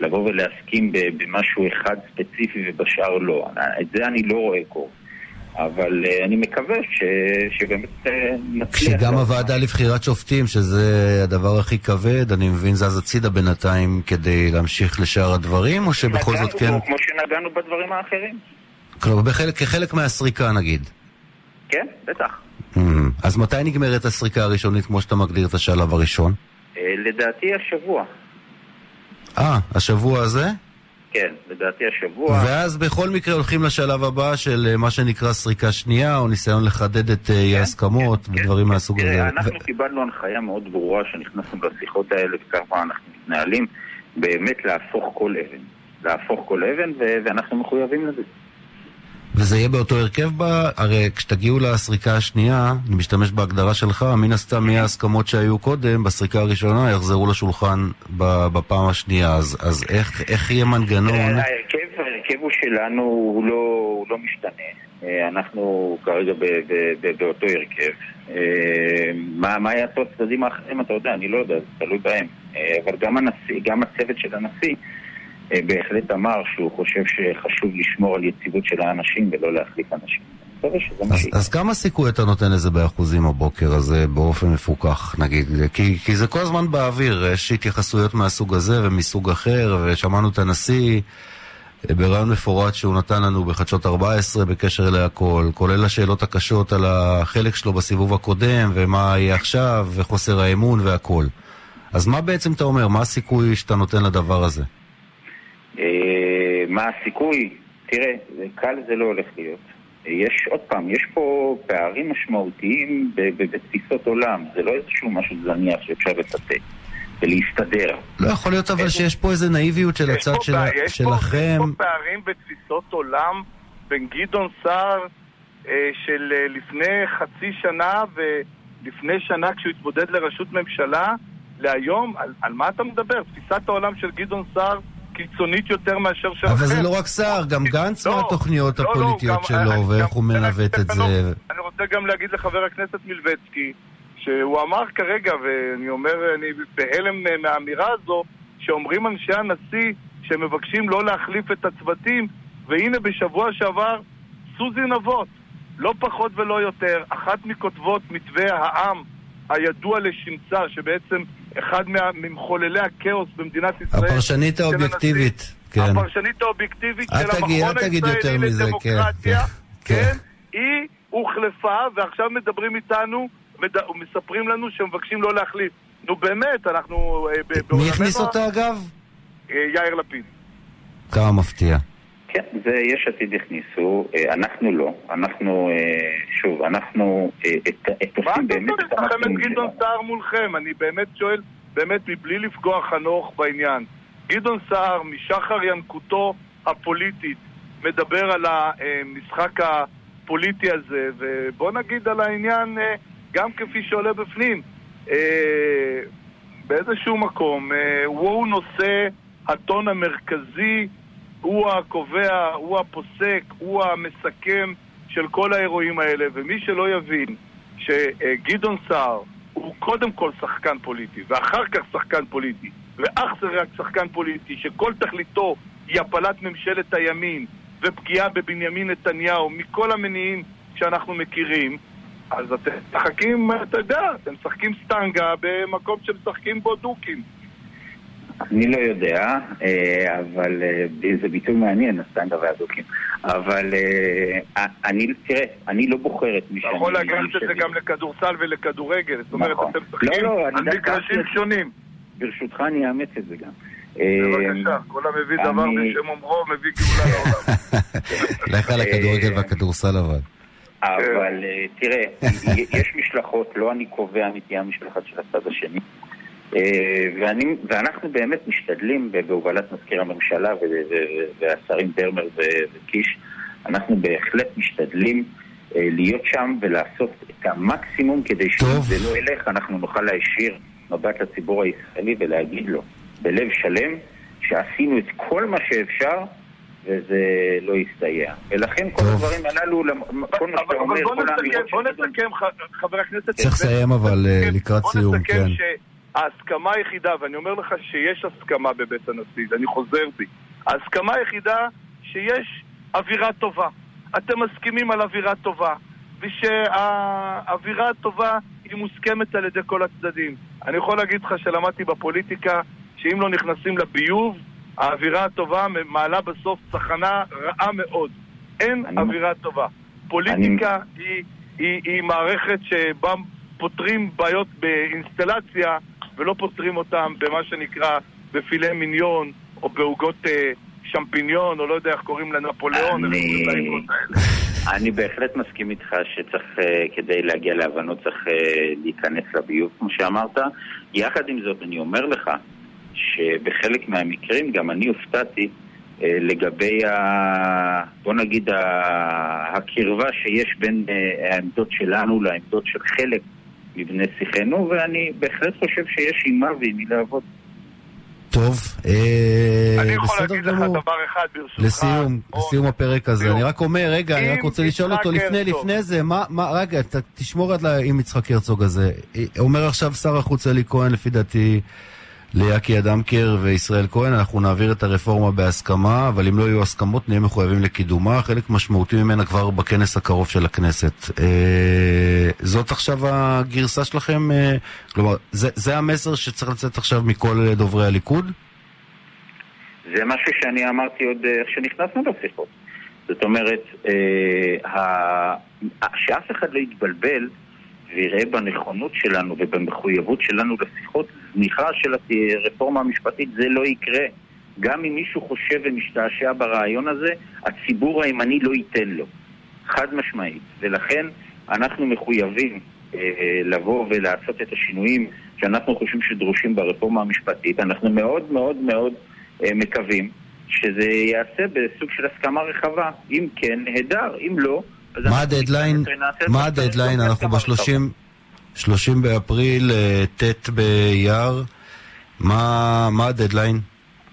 לבוא ולהסכים במשהו אחד ספציפי ובשאר לא. את זה אני לא רואה קורה. אבל אה, אני מקווה ש, שבאמת אה, נצליח. כשגם לעשות הוועדה לבחירת שופטים, שזה הדבר הכי כבד, אני מבין, זז הצידה בינתיים כדי להמשיך לשאר הדברים, או שבכל זאת כן... כמו שנגענו בדברים האחרים. כלומר, כחלק מהסריקה נגיד. כן, בטח. אמ, אז מתי נגמרת הסריקה הראשונית, כמו שאתה מגדיר את השלב הראשון? אה, לדעתי השבוע. אה, השבוע הזה? כן, לדעתי השבוע. ואז בכל מקרה הולכים לשלב הבא של אה, מה שנקרא סריקה שנייה, או ניסיון לחדד את אה, אי ההסכמות כן, ודברים כן. מהסוג הזה. אנחנו ו- קיבלנו הנחיה מאוד ברורה שנכנסנו לשיחות האלה וככה אנחנו מתנהלים, באמת להפוך כל אבן. להפוך כל אבן, ו- ואנחנו מחויבים לזה. וזה יהיה באותו הרכב בה, הרי כשתגיעו לסריקה השנייה, אני משתמש בהגדרה שלך, מן הסתם מי ההסכמות שהיו קודם, בסריקה הראשונה יחזרו לשולחן בפעם השנייה, אז, אז איך, איך יהיה מנגנון? אה, ההרכב, ההרכב הוא שלנו, הוא לא, הוא לא משתנה. אה, אנחנו כרגע ב, ב, ב, באותו הרכב. אה, מה, מה יעשו הצדדים האחרים, אתה יודע, אני לא יודע, זה תלוי בהם. אבל גם הנשיא, גם הצוות של הנשיא, בהחלט אמר שהוא חושב שחשוב לשמור על יציבות של האנשים ולא להחליף אנשים. אז. אז כמה סיכוי אתה נותן לזה באחוזים הבוקר הזה באופן מפוקח, נגיד? כי, כי זה כל הזמן באוויר, יש התייחסויות מהסוג הזה ומסוג אחר, ושמענו את הנשיא אה, ברעיון מפורט שהוא נתן לנו בחדשות 14 בקשר להכל, כולל השאלות הקשות על החלק שלו בסיבוב הקודם, ומה יהיה עכשיו, וחוסר האמון והכל. אז מה בעצם אתה אומר? מה הסיכוי שאתה נותן לדבר הזה? אה, מה הסיכוי? תראה, זה- קל זה לא הולך להיות. אה, יש, עוד פעם, יש פה פערים משמעותיים בתפיסות עולם. זה לא איזשהו משהו זניח שאפשר לטאטא ולהסתדר. לא יכול להיות אבל שיש פה איזה נאיביות של הצד של- יש שלכם. יש פה פערים בתפיסות עולם בין גדעון סער אה, של אה, לפני חצי שנה ולפני שנה כשהוא התמודד לראשות ממשלה להיום, על, על מה אתה מדבר? תפיסת העולם של גדעון סער קיצונית יותר מאשר שלכם. אבל זה לא רק סער, גם גנץ לא, מהתוכניות לא, לא, הפוליטיות גם- שלו, אני- ואיך גם- הוא מנווט את זה. אני רוצה גם להגיד לחבר הכנסת מלביצקי, שהוא אמר כרגע, ואני אומר, אני בהלם מהאמירה הזו, שאומרים אנשי הנשיא שהם מבקשים לא להחליף את הצוותים, והנה בשבוע שעבר סוזי נבות, לא פחות ולא יותר, אחת מכותבות מתווה העם הידוע לשמצה, שבעצם אחד מה- ממחוללי הכאוס במדינת ישראל. הפרשנית האובייקטיבית, כן. הפרשנית האובייקטיבית של תגיד- המכון הישראלי כן, לדמוקרטיה, כן, כן, כן. היא הוחלפה, ועכשיו מדברים איתנו, מד- ומספרים לנו שמבקשים לא להחליף. נו באמת, אנחנו... אה, מי הכניס אותה אגב? אה, יאיר לפיד. כמה מפתיע. כן, זה יש עתיד הכניסו, אה, אנחנו לא. אנחנו, אה, שוב, אנחנו אה, את, את מה עושים אתה באמת אומר? את יש לכם את המקסימום גדעון שלנו. סער מולכם, אני באמת שואל, באמת מבלי לפגוע חנוך בעניין. גדעון סער, משחר ינקותו הפוליטית, מדבר על המשחק הפוליטי הזה, ובוא נגיד על העניין גם כפי שעולה בפנים. באיזשהו מקום, הוא נושא הטון המרכזי, הוא הקובע, הוא הפוסק, הוא המסכם של כל האירועים האלה, ומי שלא יבין שגדעון סער הוא קודם כל שחקן פוליטי, ואחר כך שחקן פוליטי, ואך זה רק שחקן פוליטי, שכל תכליתו היא הפלת ממשלת הימין ופגיעה בבנימין נתניהו מכל המניעים שאנחנו מכירים, אז אתם משחקים, אתה יודע, אתם משחקים סטנגה במקום שמשחקים בו דוקים. אני לא יודע, אה, אבל אה, זה ביטוי מעניין, הסטנדרט והדוקים. אבל אה, אני, תראה, אני לא בוחר את מי שאני... אתה יכול לקחת את זה גם לכדורסל ולכדורגל, זאת אומרת, נכון. אתם משחקים לא, לא, אני על דווקא- מגרשים שונים. ברשותך אני אאמץ את זה גם. בבקשה, כל המביא דבר בשם אומרו מביא גאולה לעולם. לך על הכדורגל והכדורסל אבל. אבל אה, תראה, יש משלחות, לא אני קובע מי תהיה המשלחת של הצד השני. אה, ואני, ואנחנו באמת משתדלים בהובלת מזכיר הממשלה והשרים דרמר ו- וקיש, אנחנו בהחלט משתדלים אה, להיות שם ולעשות את המקסימום כדי שאם טוב. זה לא ילך, אנחנו נוכל להישיר מבט לציבור הישראלי ולהגיד לו בלב שלם שעשינו את כל מה שאפשר וזה לא יסתייע. ולכן כל. הדברים הללו, כל מה שאתה אומר, כל האמירות בוא נסכם, חבר הכנסת... צריך לסיים, אבל, אה, לקראת סיום, בוא נסכם כן. שההסכמה היחידה, ואני אומר לך שיש הסכמה בבית הנשיא, ואני חוזר בי, ההסכמה היחידה שיש אווירה טובה. אתם מסכימים על אווירה טובה, ושהאווירה הטובה היא מוסכמת על ידי כל הצדדים. אני יכול להגיד לך שלמדתי בפוליטיקה שאם לא נכנסים לביוב, האווירה הטובה מעלה בסוף צחנה רעה מאוד. אין אני- אווירה טובה. פוליטיקה היא, היא, היא מערכת שבה פותרים בעיות באינסטלציה ולא פותרים אותם במה שנקרא בפילה מיניון או בעוגות אה, שמפיניון או לא יודע איך קוראים לנפוליאון. אני-. אני בהחלט מסכים איתך שצריך, אה, כדי להגיע להבנות, צריך אה, להיכנס לביוב, כמו שאמרת. יחד עם זאת, אני אומר לך שבחלק מהמקרים גם אני הופתעתי אה, לגבי, ה... בוא נגיד, ה... הקרבה שיש בין אה, העמדות שלנו לעמדות של חלק מבני שיחנו, ואני בהחלט חושב שיש עם מה ועם מי לעבוד. טוב, אה, אני יכול בסדר להגיד לך גמור. דבר אחד ברשותך. לסיום, או- לסיום הפרק הזה. אני רק אומר, רגע, אני רק רוצה לשאול אותו לפני, הרצוג- לפני זה, מה, מה, רגע, תשמור עד לה- עם יצחק הרצוג הזה. אה, אומר עכשיו שר החוץ אלי כהן, לפי דעתי, ליאקי אדמקר וישראל כהן, אנחנו נעביר את הרפורמה בהסכמה, אבל אם לא יהיו הסכמות, נהיה מחויבים לקידומה, חלק משמעותי ממנה כבר בכנס הקרוב של הכנסת. אה, זאת עכשיו הגרסה שלכם? אה, כלומר, זה, זה המסר שצריך לצאת עכשיו מכל אה, דוברי הליכוד? זה משהו שאני אמרתי עוד אה, איך שנכנסנו לשיחות. זאת אומרת, אה, ה- שאף אחד לא יתבלבל ויראה בנכונות שלנו ובמחויבות שלנו לשיחות זניחה של הרפורמה המשפטית, זה לא יקרה. גם אם מישהו חושב ומשתעשע ברעיון הזה, הציבור הימני לא ייתן לו. חד משמעית. ולכן אנחנו מחויבים אה, אה, לבוא ולעשות את השינויים שאנחנו חושבים שדרושים ברפורמה המשפטית. אנחנו מאוד מאוד מאוד אה, מקווים שזה ייעשה בסוג של הסכמה רחבה. אם כן, נהדר. אם לא, מה הדדליין? מה הדדליין? לעשות אנחנו בהסכמה רחבה. ב-30 30 באפריל, אה, ט' באייר. מה הדדליין?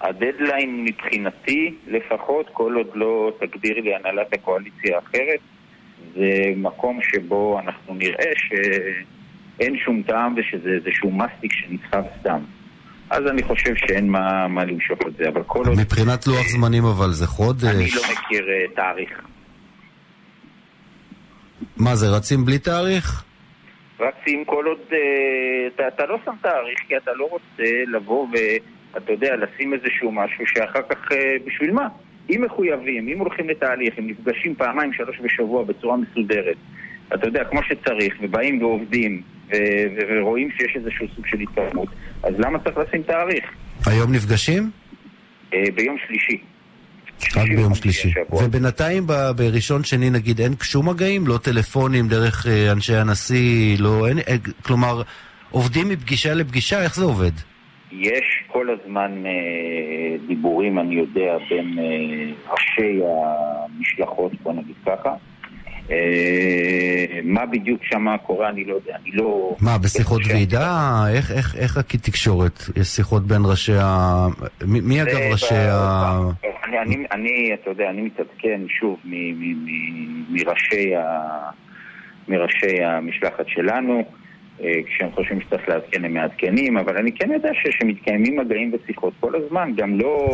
הדדליין מבחינתי, לפחות, כל עוד לא תגדיר לי הנהלת הקואליציה אחרת, זה מקום שבו אנחנו נראה שאין שום טעם ושזה איזשהו מסטיק שנסחב סתם. אז אני חושב שאין מה, מה למשוך את זה, אבל כל עוד... מבחינת לוח זמנים אבל זה אני חודש? לא מכיר אה, תאריך. מה זה, רצים בלי תאריך? רצים כל עוד... אה, אתה, אתה לא שם תאריך כי אתה לא רוצה לבוא ואתה יודע, לשים איזשהו משהו שאחר כך אה, בשביל מה? אם מחויבים, אם הולכים לתהליך, אם נפגשים פעמיים שלוש בשבוע בצורה מסודרת, אתה יודע, כמו שצריך, ובאים ועובדים, ו- ורואים שיש איזשהו סוג של התקדמות, אז למה צריך לשים תאריך? היום נפגשים? אה, ביום שלישי. רק ביום שלישי. ובינתיים ב- בראשון שני נגיד אין שום מגעים? לא טלפונים דרך אה, אנשי הנשיא? לא... אין- אה, כלומר, עובדים מפגישה לפגישה? איך זה עובד? יש כל הזמן אה, דיבורים, אני יודע, בין אה, ראשי המשלחות, בוא נגיד ככה. אה, מה בדיוק שמה קורה, אני לא יודע. אני לא... מה, בשיחות כן. ועידה? איך, איך, איך התקשורת? יש שיחות בין ראשי ה... מי, מי אגב זה ראשי ב- ה... אני, אני, אני, אתה יודע, אני מתעדכן שוב מ- מ- מ- מראשי, ה, מראשי המשלחת שלנו. אה, כשהם חושבים שצריך לעדכן הם מעדכנים, אבל אני כן יודע ש- שמתקיימים מגעים ושיחות כל הזמן, גם לא.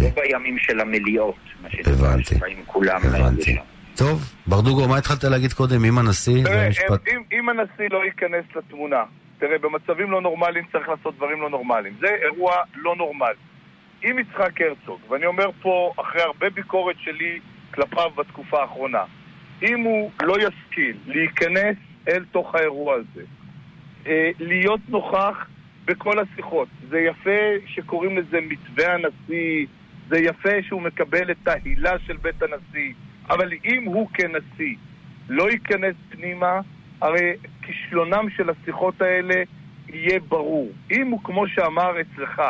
לא בימים של המליאות, מה שנקרא. שבאים כולם הבנתי. טוב, ברדוגו, מה התחלת להגיד קודם עם הנשיא? תראה, המשפט. אם, אם הנשיא לא ייכנס לתמונה, תראה, במצבים לא נורמליים צריך לעשות דברים לא נורמליים. זה אירוע לא נורמלי. אם יצחק הרצוג, ואני אומר פה, אחרי הרבה ביקורת שלי כלפיו בתקופה האחרונה, אם הוא לא ישכיל להיכנס אל תוך האירוע הזה, אה, להיות נוכח בכל השיחות. זה יפה שקוראים לזה מתווה הנשיא, זה יפה שהוא מקבל את ההילה של בית הנשיא, אבל אם הוא כנשיא לא ייכנס פנימה, הרי כישלונם של השיחות האלה יהיה ברור. אם הוא, כמו שאמר אצלך,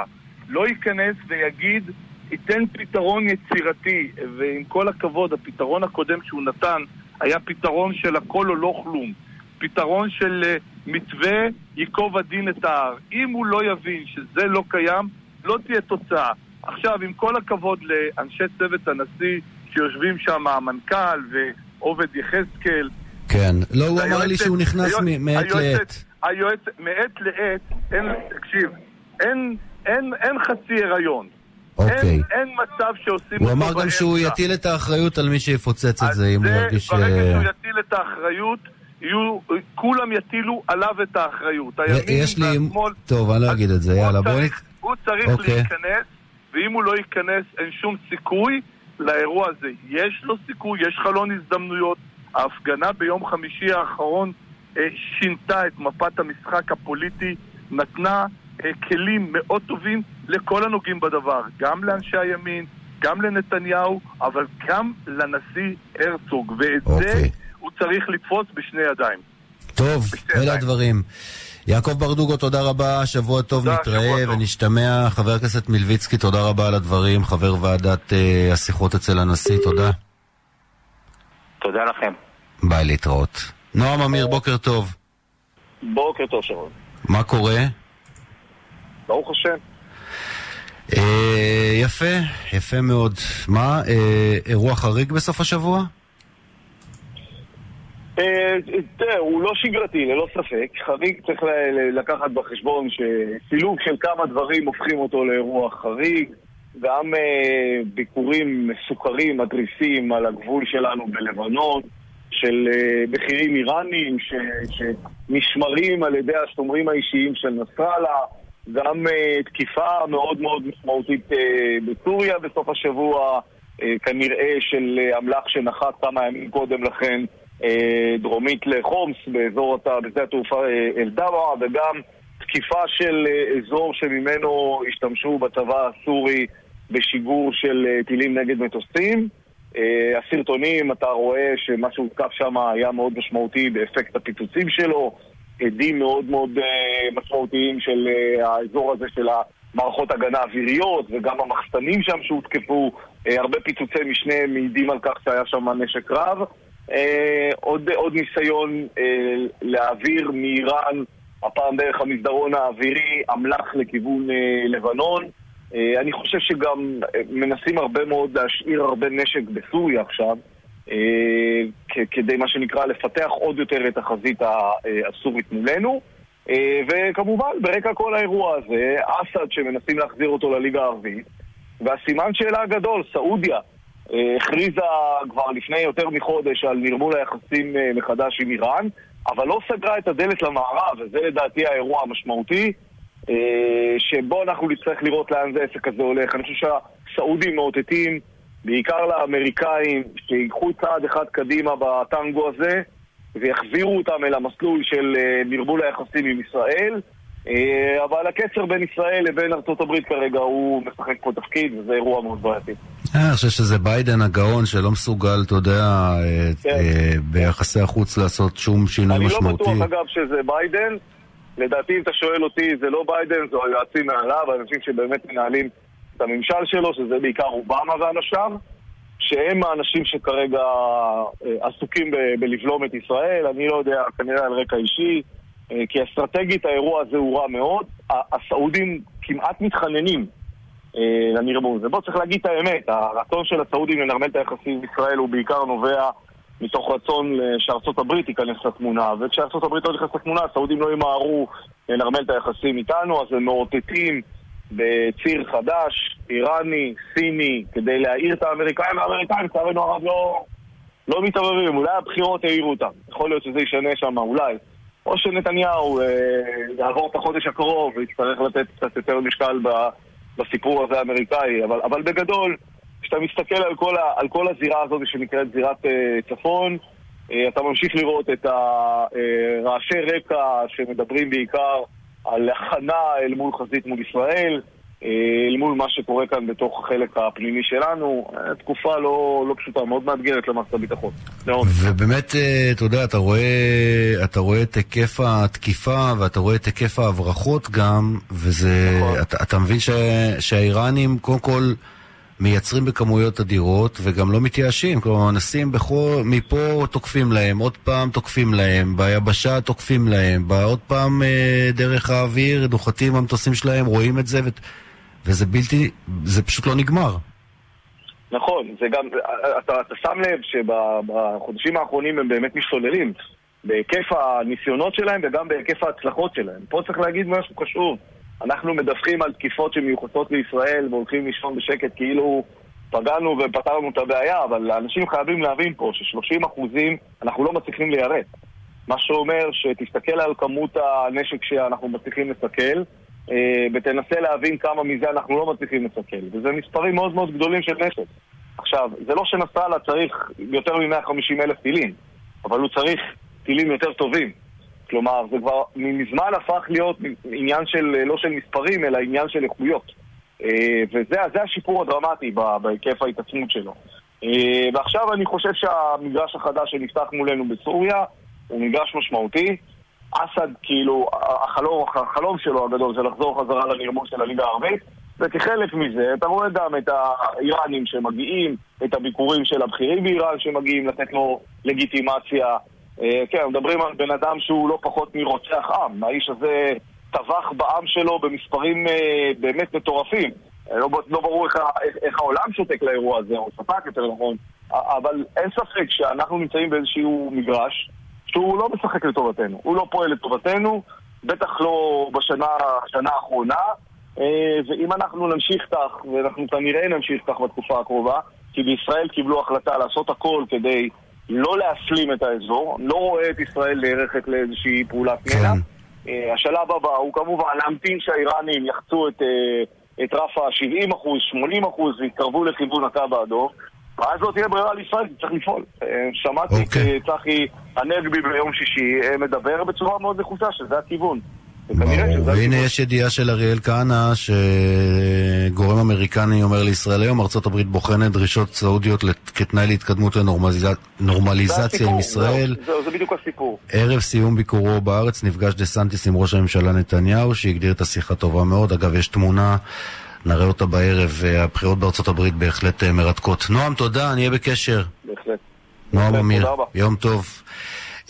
לא ייכנס ויגיד, ייתן פתרון יצירתי, ועם כל הכבוד, הפתרון הקודם שהוא נתן היה פתרון של הכל או לא כלום. פתרון של אה, מתווה ייקוב הדין את ההר. אם הוא לא יבין שזה לא קיים, לא תהיה תוצאה. עכשיו, עם כל הכבוד לאנשי צוות הנשיא שיושבים שם, המנכ"ל ועובד יחזקאל, כן. לא, הוא אמר לי שהוא נכנס היועצת- מעת לעת. היועצת, מעת לעת, אין, תקשיב, אין, אין, אין חצי הריון. אוקיי. אין, אין מצב שעושים הוא אמר גם. שהוא יטיל את האחריות על מי שיפוצץ את זה, אם הוא ירגיש... ברגע אה, שהוא יטיל את האחריות, יהיו, כולם יטילו עליו את האחריות. הימין יש לי... והשמאל... טוב, אני לא אגיד את זה, יאללה, בוא צריך- נת... הוא צריך אוקיי. להיכנס, ואם הוא לא ייכנס, אין שום סיכוי לאירוע הזה. יש לו סיכוי, יש חלון הזדמנויות. ההפגנה ביום חמישי האחרון אה, שינתה את מפת המשחק הפוליטי, נתנה אה, כלים מאוד טובים לכל הנוגעים בדבר, גם לאנשי הימין, גם לנתניהו, אבל גם לנשיא הרצוג, ואת זה אוקיי. הוא צריך לתפוס בשני ידיים. טוב, בשתי אלה. הדברים. יעקב ברדוגו, תודה רבה, שבוע טוב, תודה, נתראה שבוע טוב. ונשתמע. חבר הכנסת מלביצקי, תודה רבה על הדברים, חבר ועדת אה, השיחות אצל הנשיא, תודה. תודה לכם. ביי, להתראות. נועם אמיר, בוקר טוב. בוקר טוב, שרון. מה קורה? ברוך השם. אה, יפה, יפה מאוד. מה, אה, אירוע חריג בסוף השבוע? אה, תראה, הוא לא שגרתי, ללא ספק. חריג צריך לקחת בחשבון שסילוב של כמה דברים הופכים אותו לאירוע חריג. גם אה, ביקורים מסוכרים, מתריסים על הגבול שלנו בלבנון, של אה, בכירים איראנים שנשמרים על ידי השומרים האישיים של נסראללה, גם תקיפה מאוד מאוד משמעותית בסוריה בסוף השבוע, אה, כנראה של אמל"ח שנחת כמה ימים קודם לכן דרומית לחומס, באזור בשדה התעופה אה, אל-דברה, וגם תקיפה של אה, אזור שממנו השתמשו בצבא הסורי בשיגור של אה, טילים נגד מטוסים. אה, הסרטונים, אתה רואה שמה שהותקף שם היה מאוד משמעותי באפקט הפיצוצים שלו, עדים מאוד מאוד אה, משמעותיים של אה, האזור הזה של המערכות הגנה אוויריות וגם המחסנים שם שהותקפו, אה, הרבה פיצוצי משנה מעידים על כך שהיה שם נשק רב. אה, עוד, עוד ניסיון אה, להעביר מאיראן, הפעם דרך המסדרון האווירי, אמל"ח לכיוון אה, לבנון. אה, אני חושב שגם אה, מנסים הרבה מאוד להשאיר הרבה נשק בסוריה עכשיו, אה, כדי מה שנקרא לפתח עוד יותר את החזית אה, הסורית מולנו. אה, וכמובן, ברקע כל האירוע הזה, אסד שמנסים להחזיר אותו לליגה הערבית, והסימן שאלה הגדול, סעודיה, הכריזה כבר לפני יותר מחודש על נרמול היחסים אה, מחדש עם איראן, אבל לא סגרה את הדלת למערב, וזה לדעתי האירוע המשמעותי, אה, שבו אנחנו נצטרך לראות לאן זה העסק הזה הולך. אני חושב שהסעודים מאותתים, בעיקר לאמריקאים, שיקחו צעד אחד קדימה בטנגו הזה, ויחזירו אותם אל המסלול של אה, נרמול היחסים עם ישראל. אה, אבל הקצר בין ישראל לבין ארצות הברית כרגע הוא משחק פה תפקיד, וזה אירוע מאוד בעייתי. אה, אני חושב שזה ביידן הגאון שלא מסוגל, אתה יודע, אה, כן. אה, ביחסי החוץ לעשות שום שינוי אני לא משמעותי. בטוח אגב שזה ביידן. לדעתי אם אתה שואל אותי זה לא ביידן, זה היועצים מעליו, האנשים שבאמת מנהלים את הממשל שלו, שזה בעיקר אובמה ואנשיו, שהם האנשים שכרגע עסוקים ב- בלבלום את ישראל, אני לא יודע, כנראה על רקע אישי, כי אסטרטגית האירוע הזה הוא רע מאוד. הסעודים כמעט מתחננים לנרמול הזה. בוא, צריך להגיד את האמת, הרצון של הסעודים לנרמל את היחסים עם ישראל הוא בעיקר נובע מתוך רצון אה, שארצות הברית תיכנס לתמונה, וכשארצות הברית לא נכנסת לתמונה, הסעודים לא ימהרו לנרמל את היחסים איתנו, אז הם מאותתים בציר חדש, איראני, סיני, כדי להעיר את האמריקאים, והאמריקאים, לצערנו הרב, לא, לא מתערבים, אולי הבחירות העירו אותם, יכול להיות שזה ישנה שם, אולי. או שנתניהו אה, יעבור את החודש הקרוב ויצטרך לתת קצת יותר משקל ב, בסיפור הזה האמריקאי. אבל, אבל בגדול, כשאתה מסתכל על כל, ה, על כל הזירה הזאת שנקראת זירת אה, צפון, אה, אתה ממשיך לראות את הרעשי רקע שמדברים בעיקר על הכנה אל מול חזית מול ישראל, אה, אל מול מה שקורה כאן בתוך החלק הפנימי שלנו. אה, תקופה לא, לא פשוטה, מאוד מאתגרת למערכת הביטחון. ובאמת, אה, אתה יודע, אתה רואה, אתה רואה את היקף התקיפה ואתה רואה את היקף ההברחות גם, וזה... נכון. אתה, אתה מבין ש, שהאיראנים, קודם כל... מייצרים בכמויות אדירות וגם לא מתייאשים, כלומר מנסים בכל, מפה תוקפים להם, עוד פעם תוקפים להם, ביבשה תוקפים להם, עוד פעם אה, דרך האוויר נוחתים המטוסים שלהם, רואים את זה ו... וזה בלתי, זה פשוט לא נגמר. נכון, זה גם, אתה, אתה שם לב שבחודשים האחרונים הם באמת משתוללים בהיקף הניסיונות שלהם וגם בהיקף ההצלחות שלהם. פה צריך להגיד משהו חשוב. אנחנו מדווחים על תקיפות שמיוחסות לישראל והולכים לישון בשקט כאילו פגענו ופתרנו את הבעיה, אבל אנשים חייבים להבין פה ש-30 אחוזים אנחנו לא מצליחים ליירט. מה שאומר שתסתכל על כמות הנשק שאנחנו מצליחים לסכל ותנסה להבין כמה מזה אנחנו לא מצליחים לסכל. וזה מספרים מאוד מאוד גדולים של נשק. עכשיו, זה לא שנסראללה צריך יותר מ-150 אלף טילים, אבל הוא צריך טילים יותר טובים. כלומר, זה כבר מזמן הפך להיות עניין של, לא של מספרים, אלא עניין של איכויות. אה, וזה זה השיפור הדרמטי בהיקף ההתעצמות שלו. אה, ועכשיו אני חושב שהמגרש החדש שנפתח מולנו בסוריה הוא מגרש משמעותי. אסד, כאילו, החלום, החלום שלו הגדול זה לחזור חזרה לנרמול של הליגה הערבית, וכחלק מזה אתה רואה גם את האיראנים שמגיעים, את הביקורים של הבכירים באיראן שמגיעים לתת לו לגיטימציה. אה, כן, מדברים על בן אדם שהוא לא פחות מרוצח עם. האיש הזה טבח בעם שלו במספרים אה, באמת מטורפים. אה, לא, לא ברור איך, איך, העולם שותק לאירוע הזה, או שתק יותר נכון, אבל אין ספק שאנחנו נמצאים באיזשהו מגרש שהוא לא משחק לטובתנו. הוא לא פועל לטובתנו, בטח לא בשנה השנה האחרונה, ואם אנחנו נמשיך כך, ואנחנו כנראה נמשיך כך בתקופה הקרובה, כי בישראל קיבלו החלטה לעשות הכל כדי לא להסלים את האזור, לא רואה את ישראל נערכת לאיזושהי פעולת כן. מנע. אה, השלב הבא הוא כמובן להמתין שהאיראנים יחצו את, אה, את רף ה-70%, 80% ויתקרבו לכיוון הקו האדום. ואז לא תהיה ברירה לישראל, צריך לפעול. אה, שמעתי את אוקיי. אה, צחי הנגבי ביום שישי אה, מדבר בצורה מאוד נחושה שזה הכיוון. והנה. יש ידיעה של אריאל כהנא שגורם אמריקני אומר לישראל היום, ארה"ב בוחנת דרישות סעודיות כתנאי להתקדמות לנורמליזציה עם ישראל. זהו, זה בדיוק הסיפור. ערב סיום ביקורו בארץ נפגש דה סנטיס עם ראש הממשלה נתניהו, שהגדיר את השיחה טובה מאוד. אגב, יש תמונה, נראה אותה בערב, והבחירות בארצות הברית בהחלט אה, מרתקות. נועם, תודה, נהיה בקשר. בהחלט. נועם בהחלט, אמיר. יום טוב.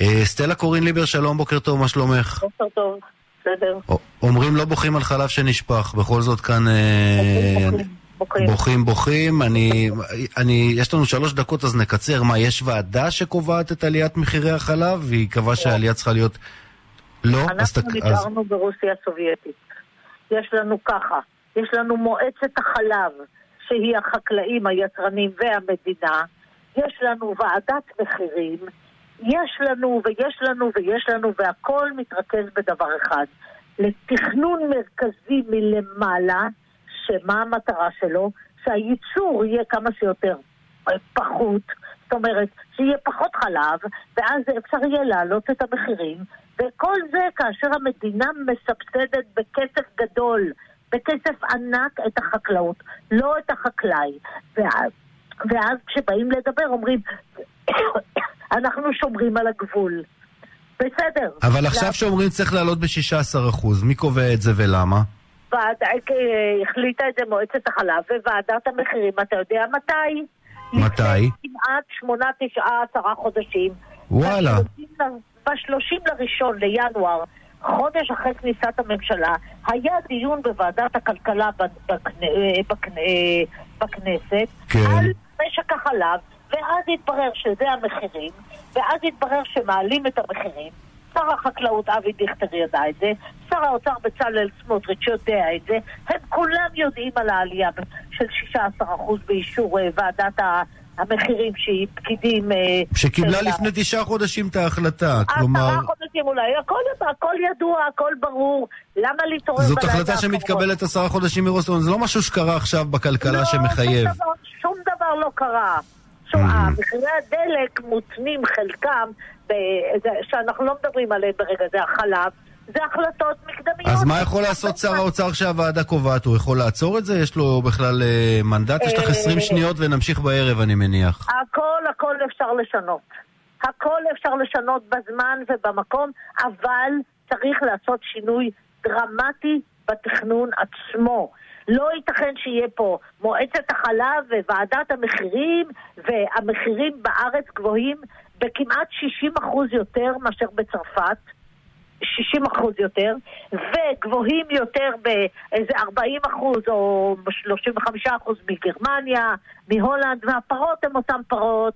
אה, סטלה קורין ליבר, שלום, בוקר טוב, מה שלומך? בוקר טוב, בסדר. אומרים לא בוכים על חלב שנשפך, בכל זאת כאן... אה, בוכים, בוכים. בוכים בוכים, אני, אני, יש לנו שלוש דקות אז נקצר, מה, יש ועדה שקובעת את עליית מחירי החלב והיא קבעה שהעלייה צריכה להיות... לא? אנחנו נשארנו ברוסיה הסובייטית. יש לנו ככה, יש לנו מועצת החלב, שהיא החקלאים, היצרנים והמדינה. יש לנו ועדת מחירים. יש לנו ויש לנו ויש לנו, והכל מתרכז בדבר אחד. לתכנון מרכזי מלמעלה, שמה המטרה שלו? שהייצור יהיה כמה שיותר פחות, זאת אומרת, שיהיה פחות חלב, ואז אפשר יהיה להעלות את המחירים, וכל זה כאשר המדינה מסבסדת בכסף גדול, בכסף ענק את החקלאות, לא את החקלאי. ואז, ואז כשבאים לדבר אומרים, אנחנו שומרים על הגבול. בסדר. אבל עכשיו שאומרים צריך לעלות ב-16%, מי קובע את זה ולמה? ועד, אה, החליטה את זה מועצת החלב וועדת המחירים, אתה יודע מתי? מתי? כמעט שמונה, תשעה, עשרה חודשים. וואלה. ב-30 לראשון לינואר, חודש אחרי כניסת הממשלה, היה דיון בוועדת הכלכלה בכ- בכ- בכנסת כן. על משק החלב, ואז התברר שזה המחירים, ואז התברר שמעלים את המחירים. שר החקלאות אבי דיכטר ידע את זה, שר האוצר בצלאל סמוטריץ' יודע את זה, הם כולם יודעים על העלייה של 16% באישור אה, ועדת ה- המחירים שהיא פקידים... אה, שקיבלה של ה- לפני תשעה חודשים את ההחלטה, עשרה כלומר... חודשים יסכימו לה, הכל, הכל ידוע, הכל ברור, למה להתעורר זאת בלילה החלטה האחרון? שמתקבלת עשרה חודשים זאת אומרת, זה לא משהו שקרה עכשיו בכלכלה שמחייב. לא, שום שום דבר לא קרה. שום, Mhm. מחירי הדלק מותנים חלקם, שאנחנו לא מדברים עליהם ברגע זה, החלב, זה החלטות מקדמיות. אז מה יכול לעשות שר האוצר שהוועדה קובעת? הוא יכול לעצור את זה? יש לו בכלל אה, מנדט? יש לך אה, 20 שניות ונמשיך בערב, אני מניח. הכל הכל אפשר לשנות. הכל אפשר לשנות בזמן ובמקום, אבל צריך לעשות שינוי דרמטי בתכנון עצמו. לא ייתכן שיהיה פה מועצת החלב וועדת המחירים, והמחירים בארץ גבוהים בכמעט 60% יותר מאשר בצרפת. 60 אחוז יותר, וגבוהים יותר באיזה 40 אחוז או 35 אחוז מגרמניה, מהולנד, והפרות הן אותן פרות,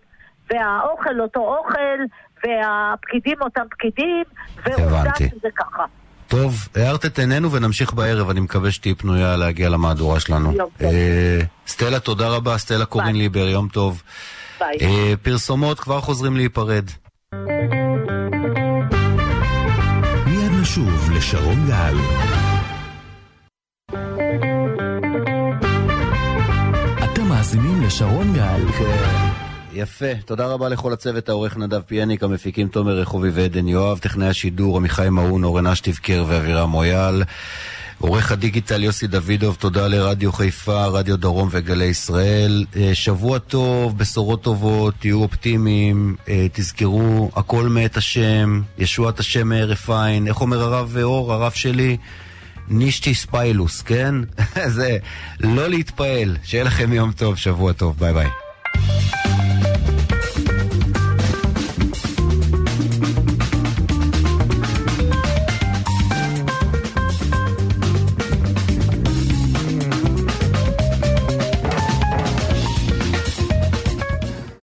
והאוכל אותו אוכל, והפקידים אותם פקידים, ועובדה. שזה ככה. טוב, הערת את עינינו ונמשיך בערב, אני מקווה שתהיי פנויה להגיע למהדורה שלנו. אה, סטלה, תודה רבה, סטלה קורין. ליבר, יום טוב. ביי. אה, פרסומות, כבר חוזרים להיפרד. לשרון גל. אתם מאזינים לשרון גל. יפה, תודה רבה לכל הצוות, העורך נדב פיאניק, המפיקים תומר רחובי ועדן יואב, טכנאי השידור עמיחי מעון, אורן אשטיבקר ואבירם מויאל, עורך הדיגיטל יוסי דוידוב, תודה לרדיו חיפה, רדיו דרום וגלי ישראל. אה, שבוע טוב, בשורות טובות, תהיו אופטימיים, אה, תזכרו, הכל מאת השם, ישועת השם מהרף עין, איך אומר הרב אור, הרב שלי? נישטי ספיילוס, כן? זה לא להתפעל, שיהיה לכם יום טוב, שבוע טוב, ביי ביי.